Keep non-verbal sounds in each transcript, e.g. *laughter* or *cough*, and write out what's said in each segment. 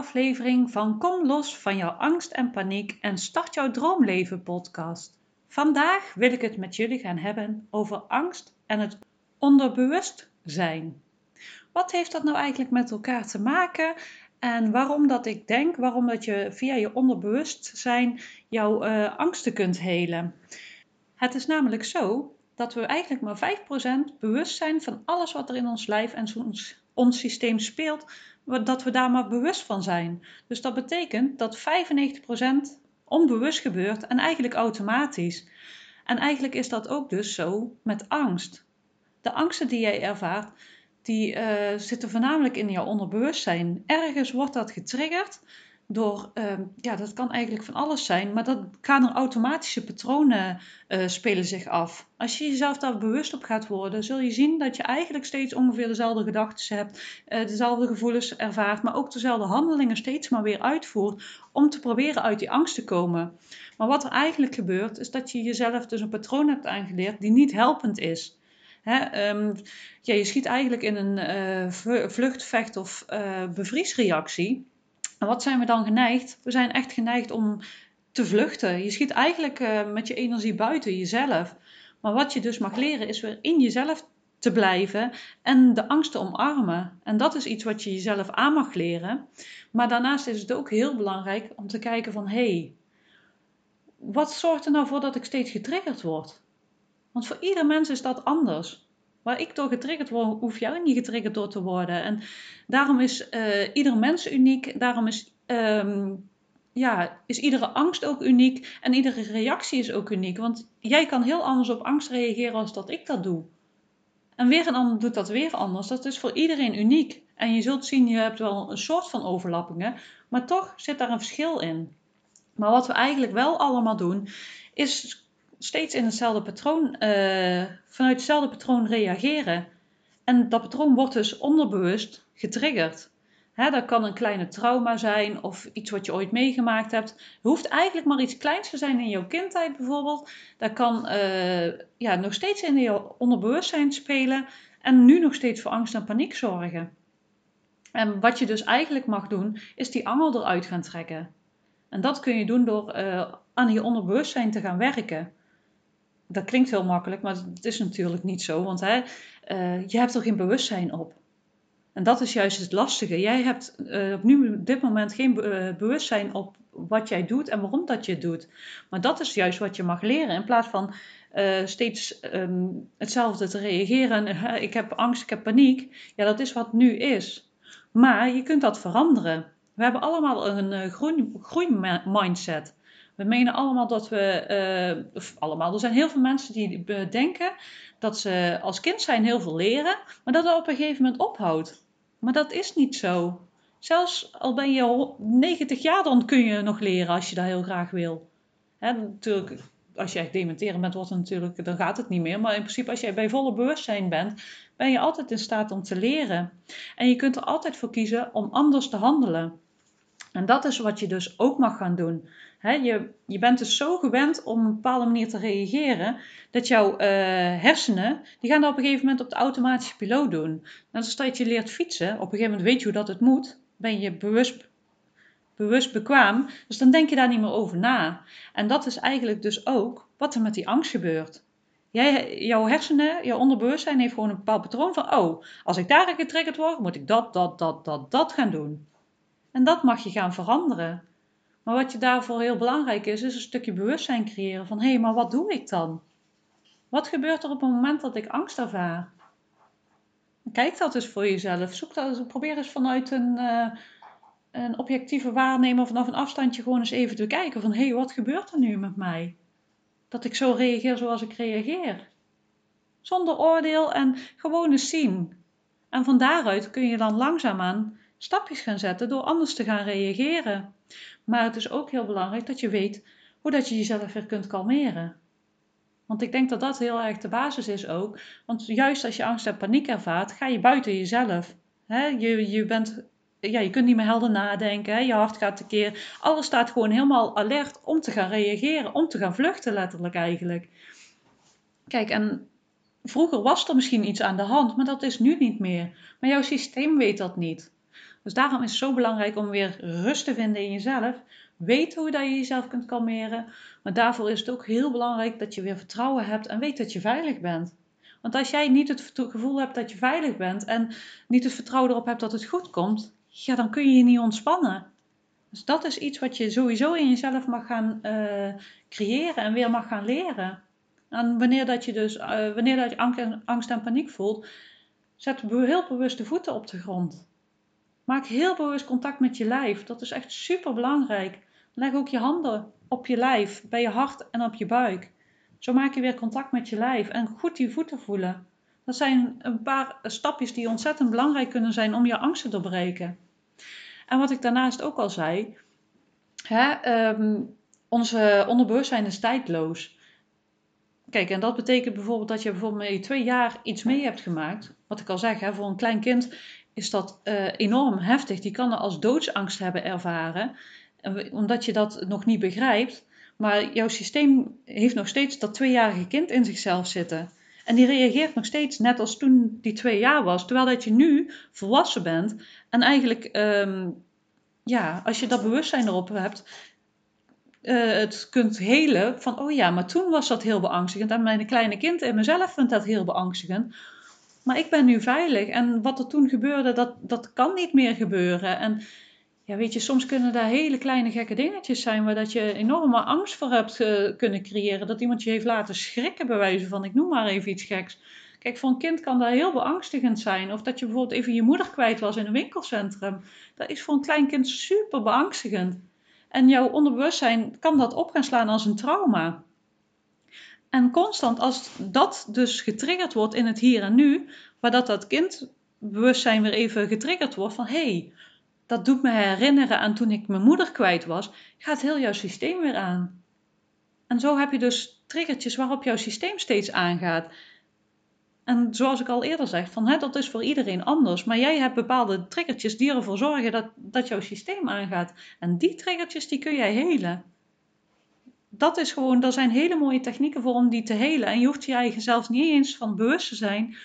aflevering van Kom los van jouw angst en paniek en start jouw droomleven podcast. Vandaag wil ik het met jullie gaan hebben over angst en het onderbewustzijn. Wat heeft dat nou eigenlijk met elkaar te maken en waarom dat ik denk, waarom dat je via je onderbewustzijn jouw uh, angsten kunt helen? Het is namelijk zo dat we eigenlijk maar 5% bewust zijn van alles wat er in ons lijf en ons, ons systeem speelt, dat we daar maar bewust van zijn. Dus dat betekent dat 95% onbewust gebeurt en eigenlijk automatisch. En eigenlijk is dat ook dus zo met angst. De angsten die jij ervaart, die uh, zitten voornamelijk in jouw onderbewustzijn. Ergens wordt dat getriggerd door, ehm, ja, dat kan eigenlijk van alles zijn, maar dat gaan er automatische patronen uh, spelen zich af. Als je jezelf daar bewust op gaat worden, zul je zien dat je eigenlijk steeds ongeveer dezelfde gedachten hebt, uh, dezelfde gevoelens ervaart, maar ook dezelfde handelingen steeds maar weer uitvoert om te proberen uit die angst te komen. Maar wat er eigenlijk gebeurt, is dat je jezelf dus een patroon hebt aangeleerd die niet helpend is. Um, ja, je schiet eigenlijk in een uh, vlucht, vecht of bevriesreactie. En wat zijn we dan geneigd? We zijn echt geneigd om te vluchten. Je schiet eigenlijk uh, met je energie buiten jezelf. Maar wat je dus mag leren is weer in jezelf te blijven en de angst te omarmen. En dat is iets wat je jezelf aan mag leren. Maar daarnaast is het ook heel belangrijk om te kijken van hé, hey, wat zorgt er nou voor dat ik steeds getriggerd word? Want voor ieder mens is dat anders. Waar ik door getriggerd word, hoef jij niet getriggerd door te worden. En daarom is uh, ieder mens uniek. Daarom is, um, ja, is iedere angst ook uniek. En iedere reactie is ook uniek. Want jij kan heel anders op angst reageren als dat ik dat doe. En weer een ander doet dat weer anders. Dat is voor iedereen uniek. En je zult zien, je hebt wel een soort van overlappingen. Maar toch zit daar een verschil in. Maar wat we eigenlijk wel allemaal doen, is steeds in hetzelfde patroon, uh, vanuit hetzelfde patroon reageren. En dat patroon wordt dus onderbewust getriggerd. Hè, dat kan een kleine trauma zijn of iets wat je ooit meegemaakt hebt. Het hoeft eigenlijk maar iets kleins te zijn in jouw kindheid bijvoorbeeld. Dat kan uh, ja, nog steeds in je onderbewustzijn spelen en nu nog steeds voor angst en paniek zorgen. En wat je dus eigenlijk mag doen, is die angel eruit gaan trekken. En dat kun je doen door uh, aan je onderbewustzijn te gaan werken dat klinkt heel makkelijk, maar het is natuurlijk niet zo, want hè, uh, je hebt er geen bewustzijn op. En dat is juist het lastige. Jij hebt uh, op nu dit moment geen be uh, bewustzijn op wat jij doet en waarom dat je het doet. Maar dat is juist wat je mag leren. In plaats van steeds um, hetzelfde te reageren. ik heb angst, ik heb paniek. Ja, dat is wat nu is. Maar je kunt dat veranderen. We hebben allemaal een groeimindset. We menen allemaal dat we, uh, of allemaal, er zijn heel veel mensen die bedenken dat ze als kind zijn heel veel leren, maar dat dat op een gegeven moment ophoudt. Maar dat is niet zo. Zelfs al ben je 90 jaar, dan kun je nog leren als je dat heel graag wil. Hè, natuurlijk, als echt dementeren bent, wordt het natuurlijk, dan gaat het niet meer. Maar in principe, als jij bij volle bewustzijn bent, ben je altijd in staat om te leren. En je kunt er altijd voor kiezen om anders te handelen. En dat is wat je dus ook mag gaan doen je, je bent dus zo gewend om op een bepaalde manier te reageren, dat jouw uh, hersenen, die gaan dat op een gegeven moment op de automatische piloot doen. Net als dat je leert fietsen, op een gegeven moment weet je hoe dat het moet, ben je bewust, bewust bekwaam, dus dan denk je daar niet meer over na. En dat is eigenlijk dus ook wat er met die angst gebeurt. Jij, jouw hersenen, jouw onderbewustzijn heeft gewoon een bepaald patroon van, oh, als ik daarin getriggerd word, moet ik dat, dat, dat, dat, dat gaan doen. En dat mag je gaan veranderen. Maar wat je daarvoor heel belangrijk is, is een stukje bewustzijn creëren van hé, hey, maar wat doe ik dan? Wat gebeurt er op het moment dat ik angst ervaar? Kijk dat eens voor jezelf. Zoek dat, probeer eens vanuit een, uh, een objectieve waarnemer vanaf een afstandje gewoon eens even te kijken van hé, hey, wat gebeurt er nu met mij? Dat ik zo reageer zoals ik reageer. Zonder oordeel en gewoon eens zien. En van daaruit kun je dan langzaamaan stapjes gaan zetten door anders te gaan reageren. Maar het is ook heel belangrijk dat je weet hoe dat je jezelf weer kunt kalmeren. Want ik denk dat dat heel erg de basis is ook. Want juist als je angst en paniek ervaart, ga je buiten jezelf. je, je, bent, ja, je kunt niet meer helder nadenken. Je hart gaat tekeer. Alles staat gewoon helemaal alert om te gaan reageren. Om te gaan vluchten letterlijk eigenlijk. Kijk, en vroeger was er misschien iets aan de hand, maar dat is nu niet meer. Maar jouw systeem weet dat niet. Dus daarom is het zo belangrijk om weer rust te vinden in jezelf. Weet hoe dat je jezelf kunt kalmeren. Maar daarvoor is het ook heel belangrijk dat je weer vertrouwen hebt en weet dat je veilig bent. Want als jij niet het gevoel hebt dat je veilig bent en niet het vertrouwen erop hebt dat het goed komt, ja, dan kun je je niet ontspannen. Dus dat is iets wat je sowieso in jezelf mag gaan uh, creëren en weer mag gaan leren. En wanneer dat je dus, uh, wanneer dat je angst en paniek voelt, zet heel bewust de voeten op de grond. Maak heel bewust contact met je lijf. Dat is echt super belangrijk. Leg ook je handen op je lijf, bij je hart en op je buik. Zo maak je weer contact met je lijf en goed die voeten voelen. Dat zijn een paar stapjes die ontzettend belangrijk kunnen zijn om je angst te doorbreken. En wat ik daarnaast ook al zei, hè, um, onze onderbewustzijn is tijdloos. Kijk, en dat betekent bijvoorbeeld dat je bijvoorbeeld met je twee jaar iets mee hebt gemaakt. Wat ik al zeg, hè, voor een klein kind is dat uh, enorm heftig. Die kan er als doodsangst hebben ervaren, omdat je dat nog niet begrijpt. Maar jouw systeem heeft nog steeds dat tweejarige kind in zichzelf zitten. En die reageert nog steeds net als toen die twee jaar was. Terwijl dat je nu volwassen bent. En eigenlijk, um, ja, als je dat bewustzijn erop hebt, uh, het kunt helen van, oh ja, maar toen was dat heel beangstigend. En mijn kleine kind in mezelf vindt dat heel beangstigend. Maar ik ben nu veilig. En wat er toen gebeurde, dat, dat kan niet meer gebeuren. En ja, weet je, soms kunnen daar hele kleine gekke dingetjes zijn waar dat je enorme angst voor hebt uh, kunnen creëren. Dat iemand je heeft laten schrikken bij wijze van, ik noem maar even iets geks. Kijk, voor een kind kan dat heel beangstigend zijn. Of dat je bijvoorbeeld even je moeder kwijt was in een winkelcentrum. Dat is voor een klein kind super beangstigend. En jouw onderbewustzijn kan dat op gaan slaan als een trauma. En constant, als dat dus getriggerd wordt in het hier en nu, waar dat, dat kindbewustzijn weer even getriggerd wordt van hé, hey, dat doet me herinneren aan toen ik mijn moeder kwijt was, gaat heel jouw systeem weer aan. En zo heb je dus triggertjes waarop jouw systeem steeds aangaat. En zoals ik al eerder zeg, van, hè, dat is voor iedereen anders. Maar jij hebt bepaalde triggertjes die ervoor zorgen dat, dat jouw systeem aangaat. En die triggertjes die kun jij helen. Dat is gewoon, er zijn hele mooie technieken voor om die te helen. En je hoeft je eigen zelfs niet eens van bewust te zijn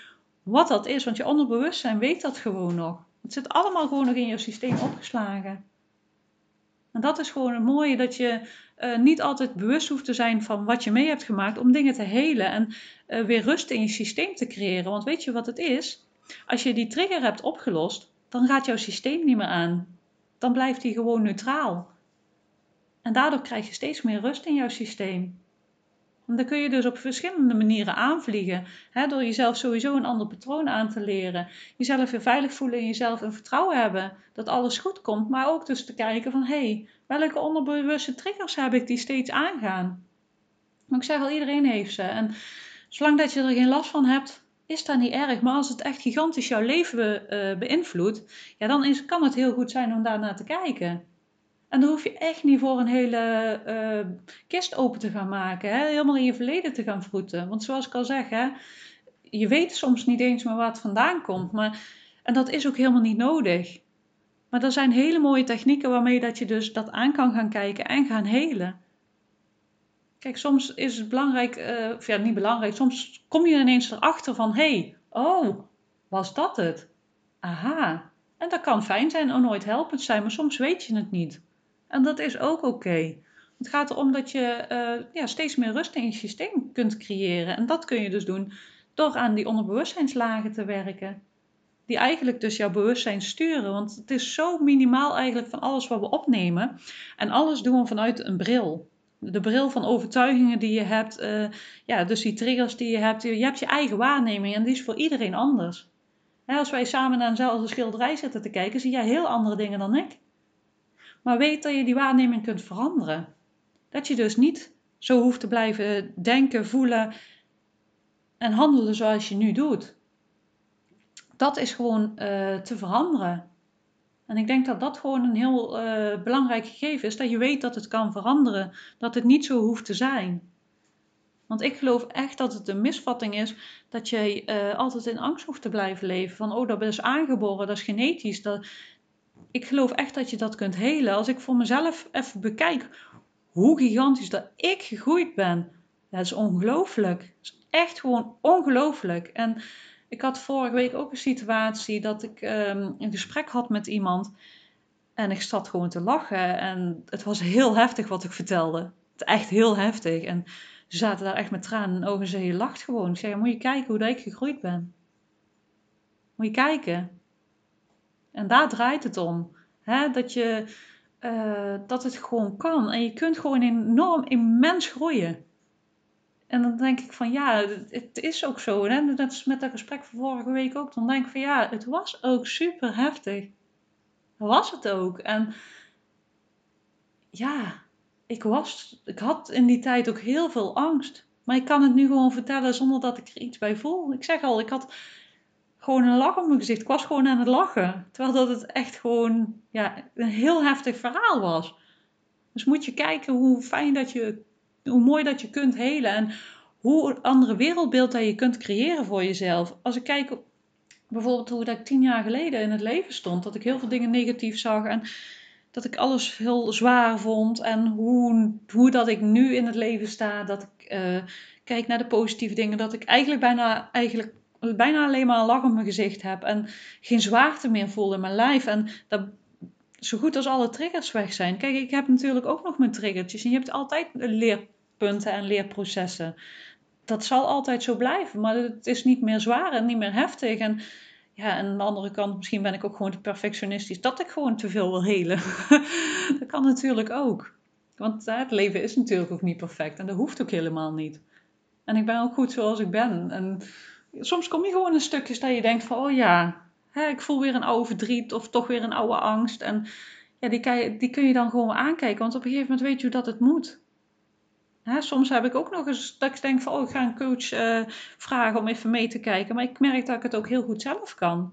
wat dat is. Want je onderbewustzijn weet dat gewoon nog. Het zit allemaal gewoon nog in je systeem opgeslagen. En dat is gewoon het mooie dat je uh, niet altijd bewust hoeft te zijn van wat je mee hebt gemaakt om dingen te helen en uh, weer rust in je systeem te creëren. Want weet je wat het is? Als je die trigger hebt opgelost, dan gaat jouw systeem niet meer aan. Dan blijft hij gewoon neutraal. En daardoor krijg je steeds meer rust in jouw systeem. En dan kun je dus op verschillende manieren aanvliegen. Hè, door jezelf sowieso een ander patroon aan te leren. Jezelf weer veilig voelen in jezelf en vertrouwen hebben dat alles goed komt. Maar ook dus te kijken van hé, hey, welke onderbewuste triggers heb ik die steeds aangaan? Maar ik zeg al, iedereen heeft ze. En zolang dat je er geen last van hebt, is dat niet erg. Maar als het echt gigantisch jouw leven be, uh, beïnvloedt, ja, dan kan het heel goed zijn om daar naar te kijken. En dan hoef je echt niet voor een hele uh, kist open te gaan maken. Hè? Helemaal in je verleden te gaan vroeten. Want zoals ik al zeg, je weet soms niet eens meer waar het vandaan komt. Maar, en dat is ook helemaal niet nodig. Maar er zijn hele mooie technieken waarmee dat je dus dat aan kan gaan kijken en gaan helen. Kijk, soms is het belangrijk, uh, of ja, niet belangrijk, soms kom je ineens erachter van, hé, hey, oh, was dat het? Aha. En dat kan fijn zijn of nooit helpend zijn, maar soms weet je het niet. En dat is ook oké. Het gaat erom dat je uh, ja, steeds meer rust in je systeem kunt creëren. En dat kun je dus doen door aan die onderbewustzijnslagen te werken. Die eigenlijk dus jouw bewustzijn sturen. Want het is zo minimaal eigenlijk van alles wat we opnemen. En alles doen we vanuit een bril. De bril van overtuigingen die je hebt. Uh, ja, dus die triggers die je hebt. Je hebt je eigen waarneming en die is voor iedereen anders. als wij samen naar eenzelfde schilderij zitten te kijken, zie jij heel andere dingen dan ik. Maar weet dat je die waarneming kunt veranderen. Dat je dus niet zo hoeft te blijven denken, voelen en handelen zoals je nu doet. Dat is gewoon uh, te veranderen. En ik denk dat dat gewoon een heel uh, belangrijk gegeven is. Dat je weet dat het kan veranderen. Dat het niet zo hoeft te zijn. Want ik geloof echt dat het een misvatting is dat je uh, altijd in angst hoeft te blijven leven. Van, oh, dat is aangeboren, dat is genetisch. Dat, ik geloof echt dat je dat kunt helen. Als ik voor mezelf even bekijk hoe gigantisch dat ik gegroeid ben. Dat is ongelooflijk. Dat is echt gewoon ongelooflijk. En Ik had vorige week ook een situatie dat ik ehm, een gesprek had met iemand. En ik zat gewoon te lachen. En het was heel heftig wat ik vertelde. Echt heel heftig. En ze zaten daar echt met tranen in ogen en je lacht gewoon. Ik zei, moet je kijken hoe dat ik gegroeid ben. Moet je kijken. En daar draait het om. Hè? Dat, je, uh, dat het gewoon kan. En je kunt gewoon enorm immens groeien. En dan denk ik van ja, het is ook zo. Hè? Dat is met dat gesprek van vorige week ook. Dan denk ik van ja, het was ook super heftig. Was het ook. En ja, ik, was, ik had in die tijd ook heel veel angst. Maar ik kan het nu gewoon vertellen zonder dat ik er iets bij voel. Ik zeg al, ik had gewoon een lach op mijn gezicht. Ik was gewoon aan het lachen. Terwijl dat het echt gewoon ja, een heel heftig verhaal was. Dus moet je kijken hoe fijn dat je, hoe mooi dat je kunt helen. En hoe andere wereldbeeld dat je kunt creëren voor jezelf. Als ik kijk bijvoorbeeld hoe dat ik tien jaar geleden in het leven stond. Dat ik heel veel dingen negatief zag. En dat ik alles heel zwaar vond. En hoe, hoe dat ik nu in het leven sta. Dat ik uh, kijk naar de positieve dingen. Dat ik eigenlijk bijna, eigenlijk bijna alleen maar een lach op mijn gezicht heb. En geen zwaarte meer voel in mijn lijf. En dat zo goed als alle triggers weg zijn. Kijk, ik heb natuurlijk ook nog mijn triggertjes. En je hebt altijd leerpunten en leerprocessen. Dat zal altijd zo blijven. Maar het is niet meer zwaar en niet meer heftig. En ja, aan de andere kant, misschien ben ik ook gewoon te perfectionistisch. Dat ik gewoon te veel wil helen. *laughs* dat kan natuurlijk ook. Want het leven is natuurlijk ook niet perfect. En dat hoeft ook helemaal niet. En ik ben ook goed zoals ik ben. En soms kom je gewoon in stukjes dat je denkt van, oh ja, hè, ik voel weer een oude verdriet of toch weer een oude angst. En ja, die, die kun je dan gewoon aankijken, want op een gegeven moment weet je hoe dat het moet. Hè, soms heb ik ook nog eens dat ik denk van, oh, ik ga een coach uh, vragen om even mee te kijken. Maar ik merk dat ik het ook heel goed zelf kan.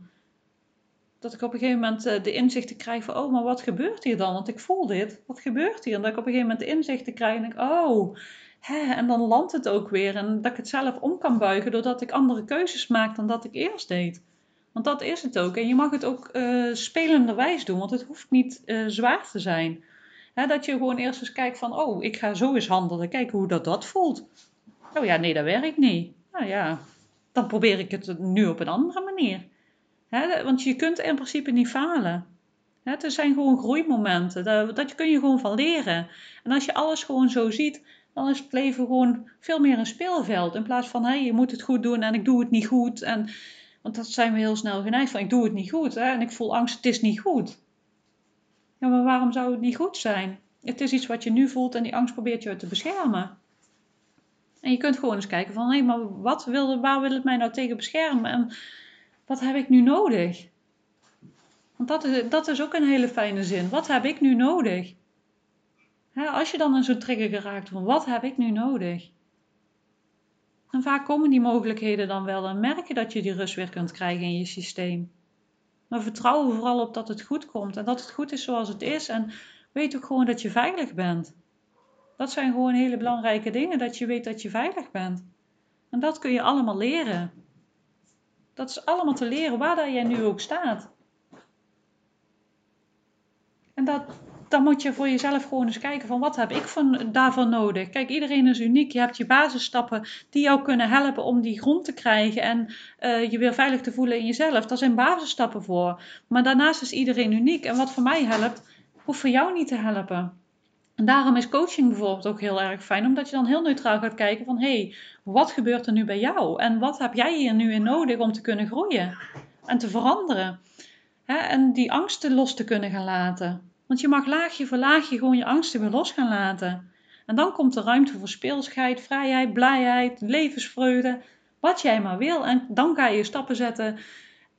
Dat ik op een gegeven moment uh, de inzichten krijg van, oh, maar wat gebeurt hier dan? Want ik voel dit, wat gebeurt hier? En dat ik op een gegeven moment de inzichten krijg en denk, oh, hè, en dan landt het ook weer. En dat ik het zelf om kan buigen doordat ik andere keuzes maak dan dat ik eerst deed. Want dat is het ook. En je mag het ook uh, spelenderwijs doen, want het hoeft niet uh, zwaar te zijn. Hè, dat je gewoon eerst eens kijkt van, oh, ik ga zo eens handelen, kijken hoe dat, dat voelt. Oh ja, nee, dat werkt niet. Nou ja, dan probeer ik het nu op een andere manier. Hè, want je kunt in principe niet falen. Het zijn gewoon groeimomenten. Daar, dat kun je gewoon van leren. En als je alles gewoon zo ziet, dan is het leven gewoon veel meer een speelveld. In plaats van, hé, je moet het goed doen en ik doe het niet goed. En, want dat zijn we heel snel geneigd van, ik doe het niet goed. Hè, en ik voel angst, het is niet goed. Ja, maar waarom zou het niet goed zijn? Het is iets wat je nu voelt en die angst probeert je te beschermen. En je kunt gewoon eens kijken van, hé, maar wat wil, waar wil het mij nou tegen beschermen? En wat heb ik nu nodig? Want dat is, dat is ook een hele fijne zin. Wat heb ik nu nodig? Als je dan in zo'n trigger geraakt van wat heb ik nu nodig? En vaak komen die mogelijkheden dan wel en merk je dat je die rust weer kunt krijgen in je systeem. Maar vertrouw vooral op dat het goed komt en dat het goed is zoals het is en weet ook gewoon dat je veilig bent. Dat zijn gewoon hele belangrijke dingen, dat je weet dat je veilig bent. En dat kun je allemaal leren. Dat is allemaal te leren waar dat jij nu ook staat. En dat, dan moet je voor jezelf gewoon eens kijken van wat heb ik van, daarvan nodig. Kijk, iedereen is uniek. Je hebt je basisstappen die jou kunnen helpen om die grond te krijgen en uh, je weer veilig te voelen in jezelf. Daar zijn basisstappen voor. Maar daarnaast is iedereen uniek. En wat voor mij helpt, hoeft voor jou niet te helpen. En daarom is coaching bijvoorbeeld ook heel erg fijn, omdat je dan heel neutraal gaat kijken van hé, hey, wat gebeurt er nu bij jou? En wat heb jij hier nu in nodig om te kunnen groeien en te veranderen? Hè? En die angsten los te kunnen gaan laten. Want je mag laagje voor laagje gewoon je angsten weer los gaan laten. En dan komt er ruimte voor speelsheid, vrijheid, blijheid, levensvreugde, wat jij maar wil. En dan ga je stappen zetten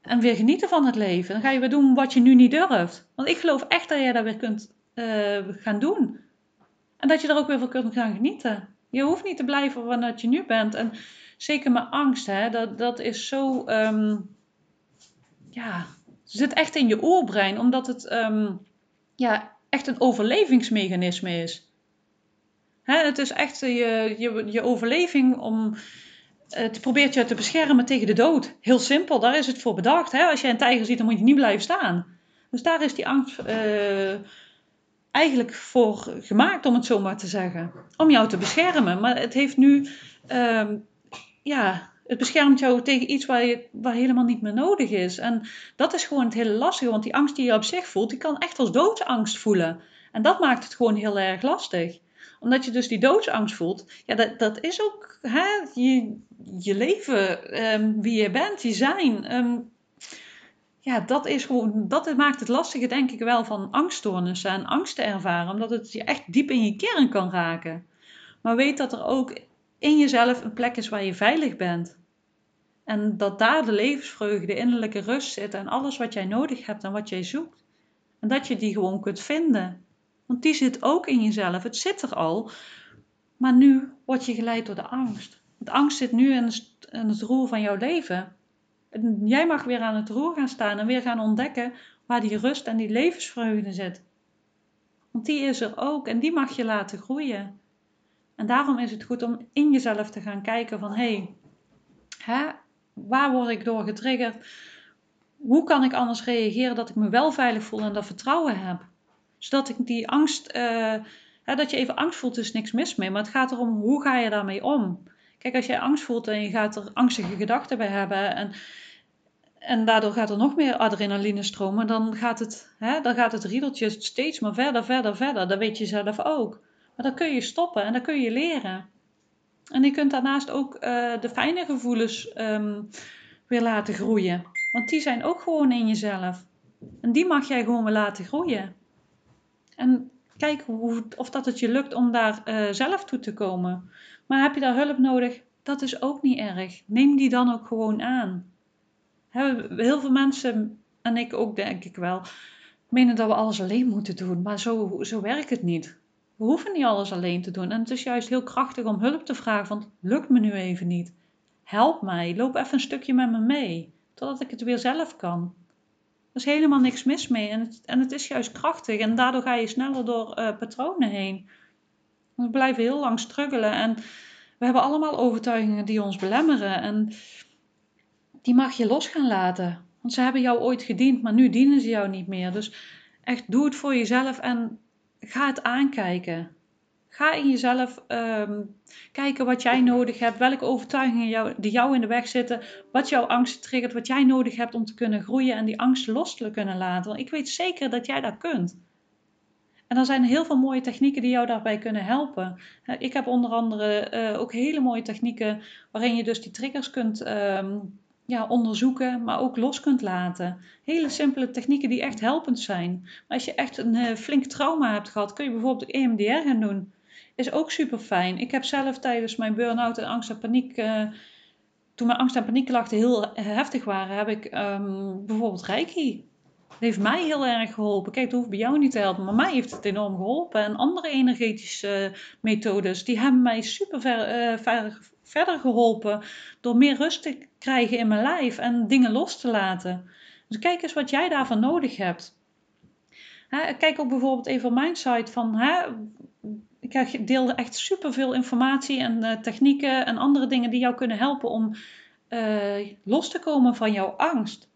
en weer genieten van het leven. Dan ga je weer doen wat je nu niet durft. Want ik geloof echt dat jij dat weer kunt uh, gaan doen. En dat je er ook weer van kunt gaan genieten. Je hoeft niet te blijven wat je nu bent. En zeker met angst, hè, dat, dat is zo. Um, ja, zit echt in je oorbrein, omdat het. Um, ja, echt een overlevingsmechanisme is. Hè, het is echt je, je, je overleving om. Het probeert je te beschermen tegen de dood. Heel simpel, daar is het voor bedacht. Hè? Als je een tijger ziet, dan moet je niet blijven staan. Dus daar is die angst uh, eigenlijk voor gemaakt, om het zo maar te zeggen. Om jou te beschermen. Maar het heeft nu. Uh, ja, Het beschermt jou tegen iets waar, je, waar helemaal niet meer nodig is. En dat is gewoon het hele lastige, want die angst die je op zich voelt, die kan echt als doodsangst voelen. En dat maakt het gewoon heel erg lastig. Omdat je dus die doodsangst voelt, ja, dat, dat is ook hè, je, je leven, ehm, wie je bent, je zijn. Ehm, ja, dat is gewoon, dat maakt het lastige, denk ik wel, van angststoornissen en angst te ervaren, omdat het je echt diep in je kern kan raken. Maar weet dat er ook in jezelf een plek is waar je veilig bent. En dat daar de levensvreugde, de innerlijke rust zit en alles wat jij nodig hebt en wat jij zoekt. En dat je die gewoon kunt vinden. Want die zit ook in jezelf. Het zit er al. Maar nu word je geleid door de angst. Want angst zit nu in het roer van jouw leven. En jij mag weer aan het roer gaan staan en weer gaan ontdekken waar die rust en die levensvreugde zit. Want die is er ook en die mag je laten groeien. En daarom is het goed om in jezelf te gaan kijken van hé, hey, waar word ik door getriggerd? Hoe kan ik anders reageren dat ik me wel veilig voel en dat vertrouwen heb? Zodat ik die angst, hè, dat je even angst voelt, is niks mis mee. Maar het gaat erom, hoe ga je daarmee om? Kijk, als jij angst voelt en je gaat er angstige gedachten bij hebben en, en daardoor gaat er nog meer adrenaline stromen, dan gaat het, hè, dan gaat het riedeltje steeds maar verder, verder, verder. Dat weet je zelf ook. Maar dan kun je stoppen en dan kun je leren. En je kunt daarnaast ook uh, de fijne gevoelens um, weer laten groeien. Want die zijn ook gewoon in jezelf. En die mag jij gewoon weer laten groeien. En kijk hoe, of dat het je lukt om daar uh, zelf toe te komen. Maar heb je daar hulp nodig? Dat is ook niet erg. Neem die dan ook gewoon aan. Heel veel mensen, en ik ook denk ik wel, menen dat we alles alleen moeten doen. Maar zo, zo werkt het niet. We hoeven niet alles alleen te doen. En het is juist heel krachtig om hulp te vragen, want lukt me nu even niet. Help mij, loop even een stukje met me mee, totdat ik het weer zelf kan. Er is helemaal niks mis mee en het, en het is juist krachtig en daardoor ga je sneller door uh, patronen heen. We blijven heel lang struggelen en we hebben allemaal overtuigingen die ons belemmeren en die mag je los gaan laten. Want ze hebben jou ooit gediend, maar nu dienen ze jou niet meer. Dus echt doe het voor jezelf en ga het aankijken. Ga in jezelf um, kijken wat jij nodig hebt, welke overtuigingen jou, die jou in de weg zitten, wat jouw angst triggert, wat jij nodig hebt om te kunnen groeien en die angst los te kunnen laten. Want ik weet zeker dat jij dat kunt. En er zijn heel veel mooie technieken die jou daarbij kunnen helpen. Ik heb onder andere uh, ook hele mooie technieken waarin je dus die triggers kunt um, ja, onderzoeken, maar ook los kunt laten. Hele simpele technieken die echt helpend zijn. Maar als je echt een uh, flink trauma hebt gehad, kun je bijvoorbeeld EMDR gaan doen. Is ook super fijn. Ik heb zelf tijdens mijn burn-out en angst en paniek, uh, toen mijn angst en paniekklachten heel heftig waren, heb ik um, bijvoorbeeld Reiki. Dat heeft mij heel erg geholpen. Kijk, dat hoeft bij jou niet te helpen, maar mij heeft het enorm geholpen. En andere energetische methodes, die hebben mij super ver, ver verder geholpen door meer rust te krijgen in mijn lijf en dingen los te laten. Dus kijk eens wat jij daarvan nodig hebt. kijk ook bijvoorbeeld even op mijn site van. ik deel echt superveel informatie en uh, technieken en andere dingen die jou kunnen helpen om uh, los te komen van jouw angst.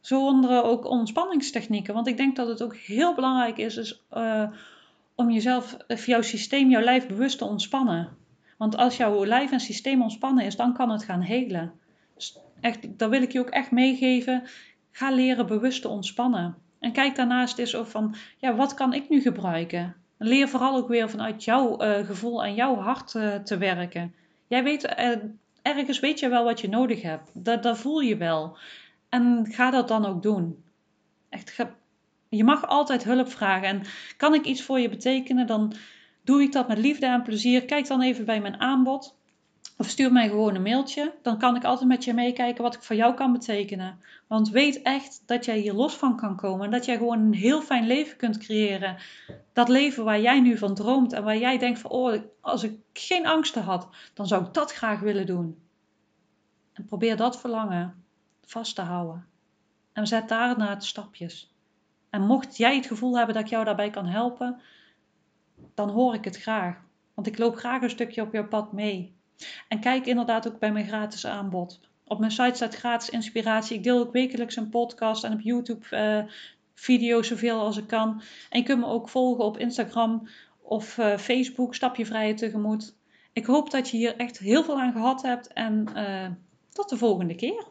Zo onder ook ontspanningstechnieken. Want ik denk dat het ook heel belangrijk is, is uh, om jezelf, jouw systeem, jouw lijf bewust te ontspannen. Want als jouw lijf en systeem ontspannen is, dan kan het gaan helen. Dus echt, dat wil ik je ook echt meegeven. Ga leren bewust te ontspannen. En kijk daarnaast eens of van, ja, wat kan ik nu gebruiken? Leer vooral ook weer vanuit jouw uh, gevoel en jouw hart uh, te werken. Jij weet, uh, ergens weet je wel wat je nodig hebt. Dat, dat voel je wel. En ga dat dan ook doen. Echt, je mag altijd hulp vragen. En kan ik iets voor je betekenen, dan Doe ik dat met liefde en plezier? Kijk dan even bij mijn aanbod. Of stuur mij gewoon een mailtje. Dan kan ik altijd met je meekijken wat ik voor jou kan betekenen. Want weet echt dat jij hier los van kan komen. En dat jij gewoon een heel fijn leven kunt creëren. Dat leven waar jij nu van droomt. En waar jij denkt van, oh, als ik geen angsten had, dan zou ik dat graag willen doen. En probeer dat verlangen vast te houden. En zet daarna het stapjes. En mocht jij het gevoel hebben dat ik jou daarbij kan helpen, dan hoor ik het graag. Want ik loop graag een stukje op jouw pad mee. En kijk inderdaad ook bij mijn gratis aanbod. Op mijn site staat gratis inspiratie. Ik deel ook wekelijks een podcast en op YouTube uh, video's zoveel als ik kan. En je kunt me ook volgen op Instagram of uh, Facebook, Stapje Vrije Tegemoet. Ik hoop dat je hier echt heel veel aan gehad hebt. En uh, tot de volgende keer.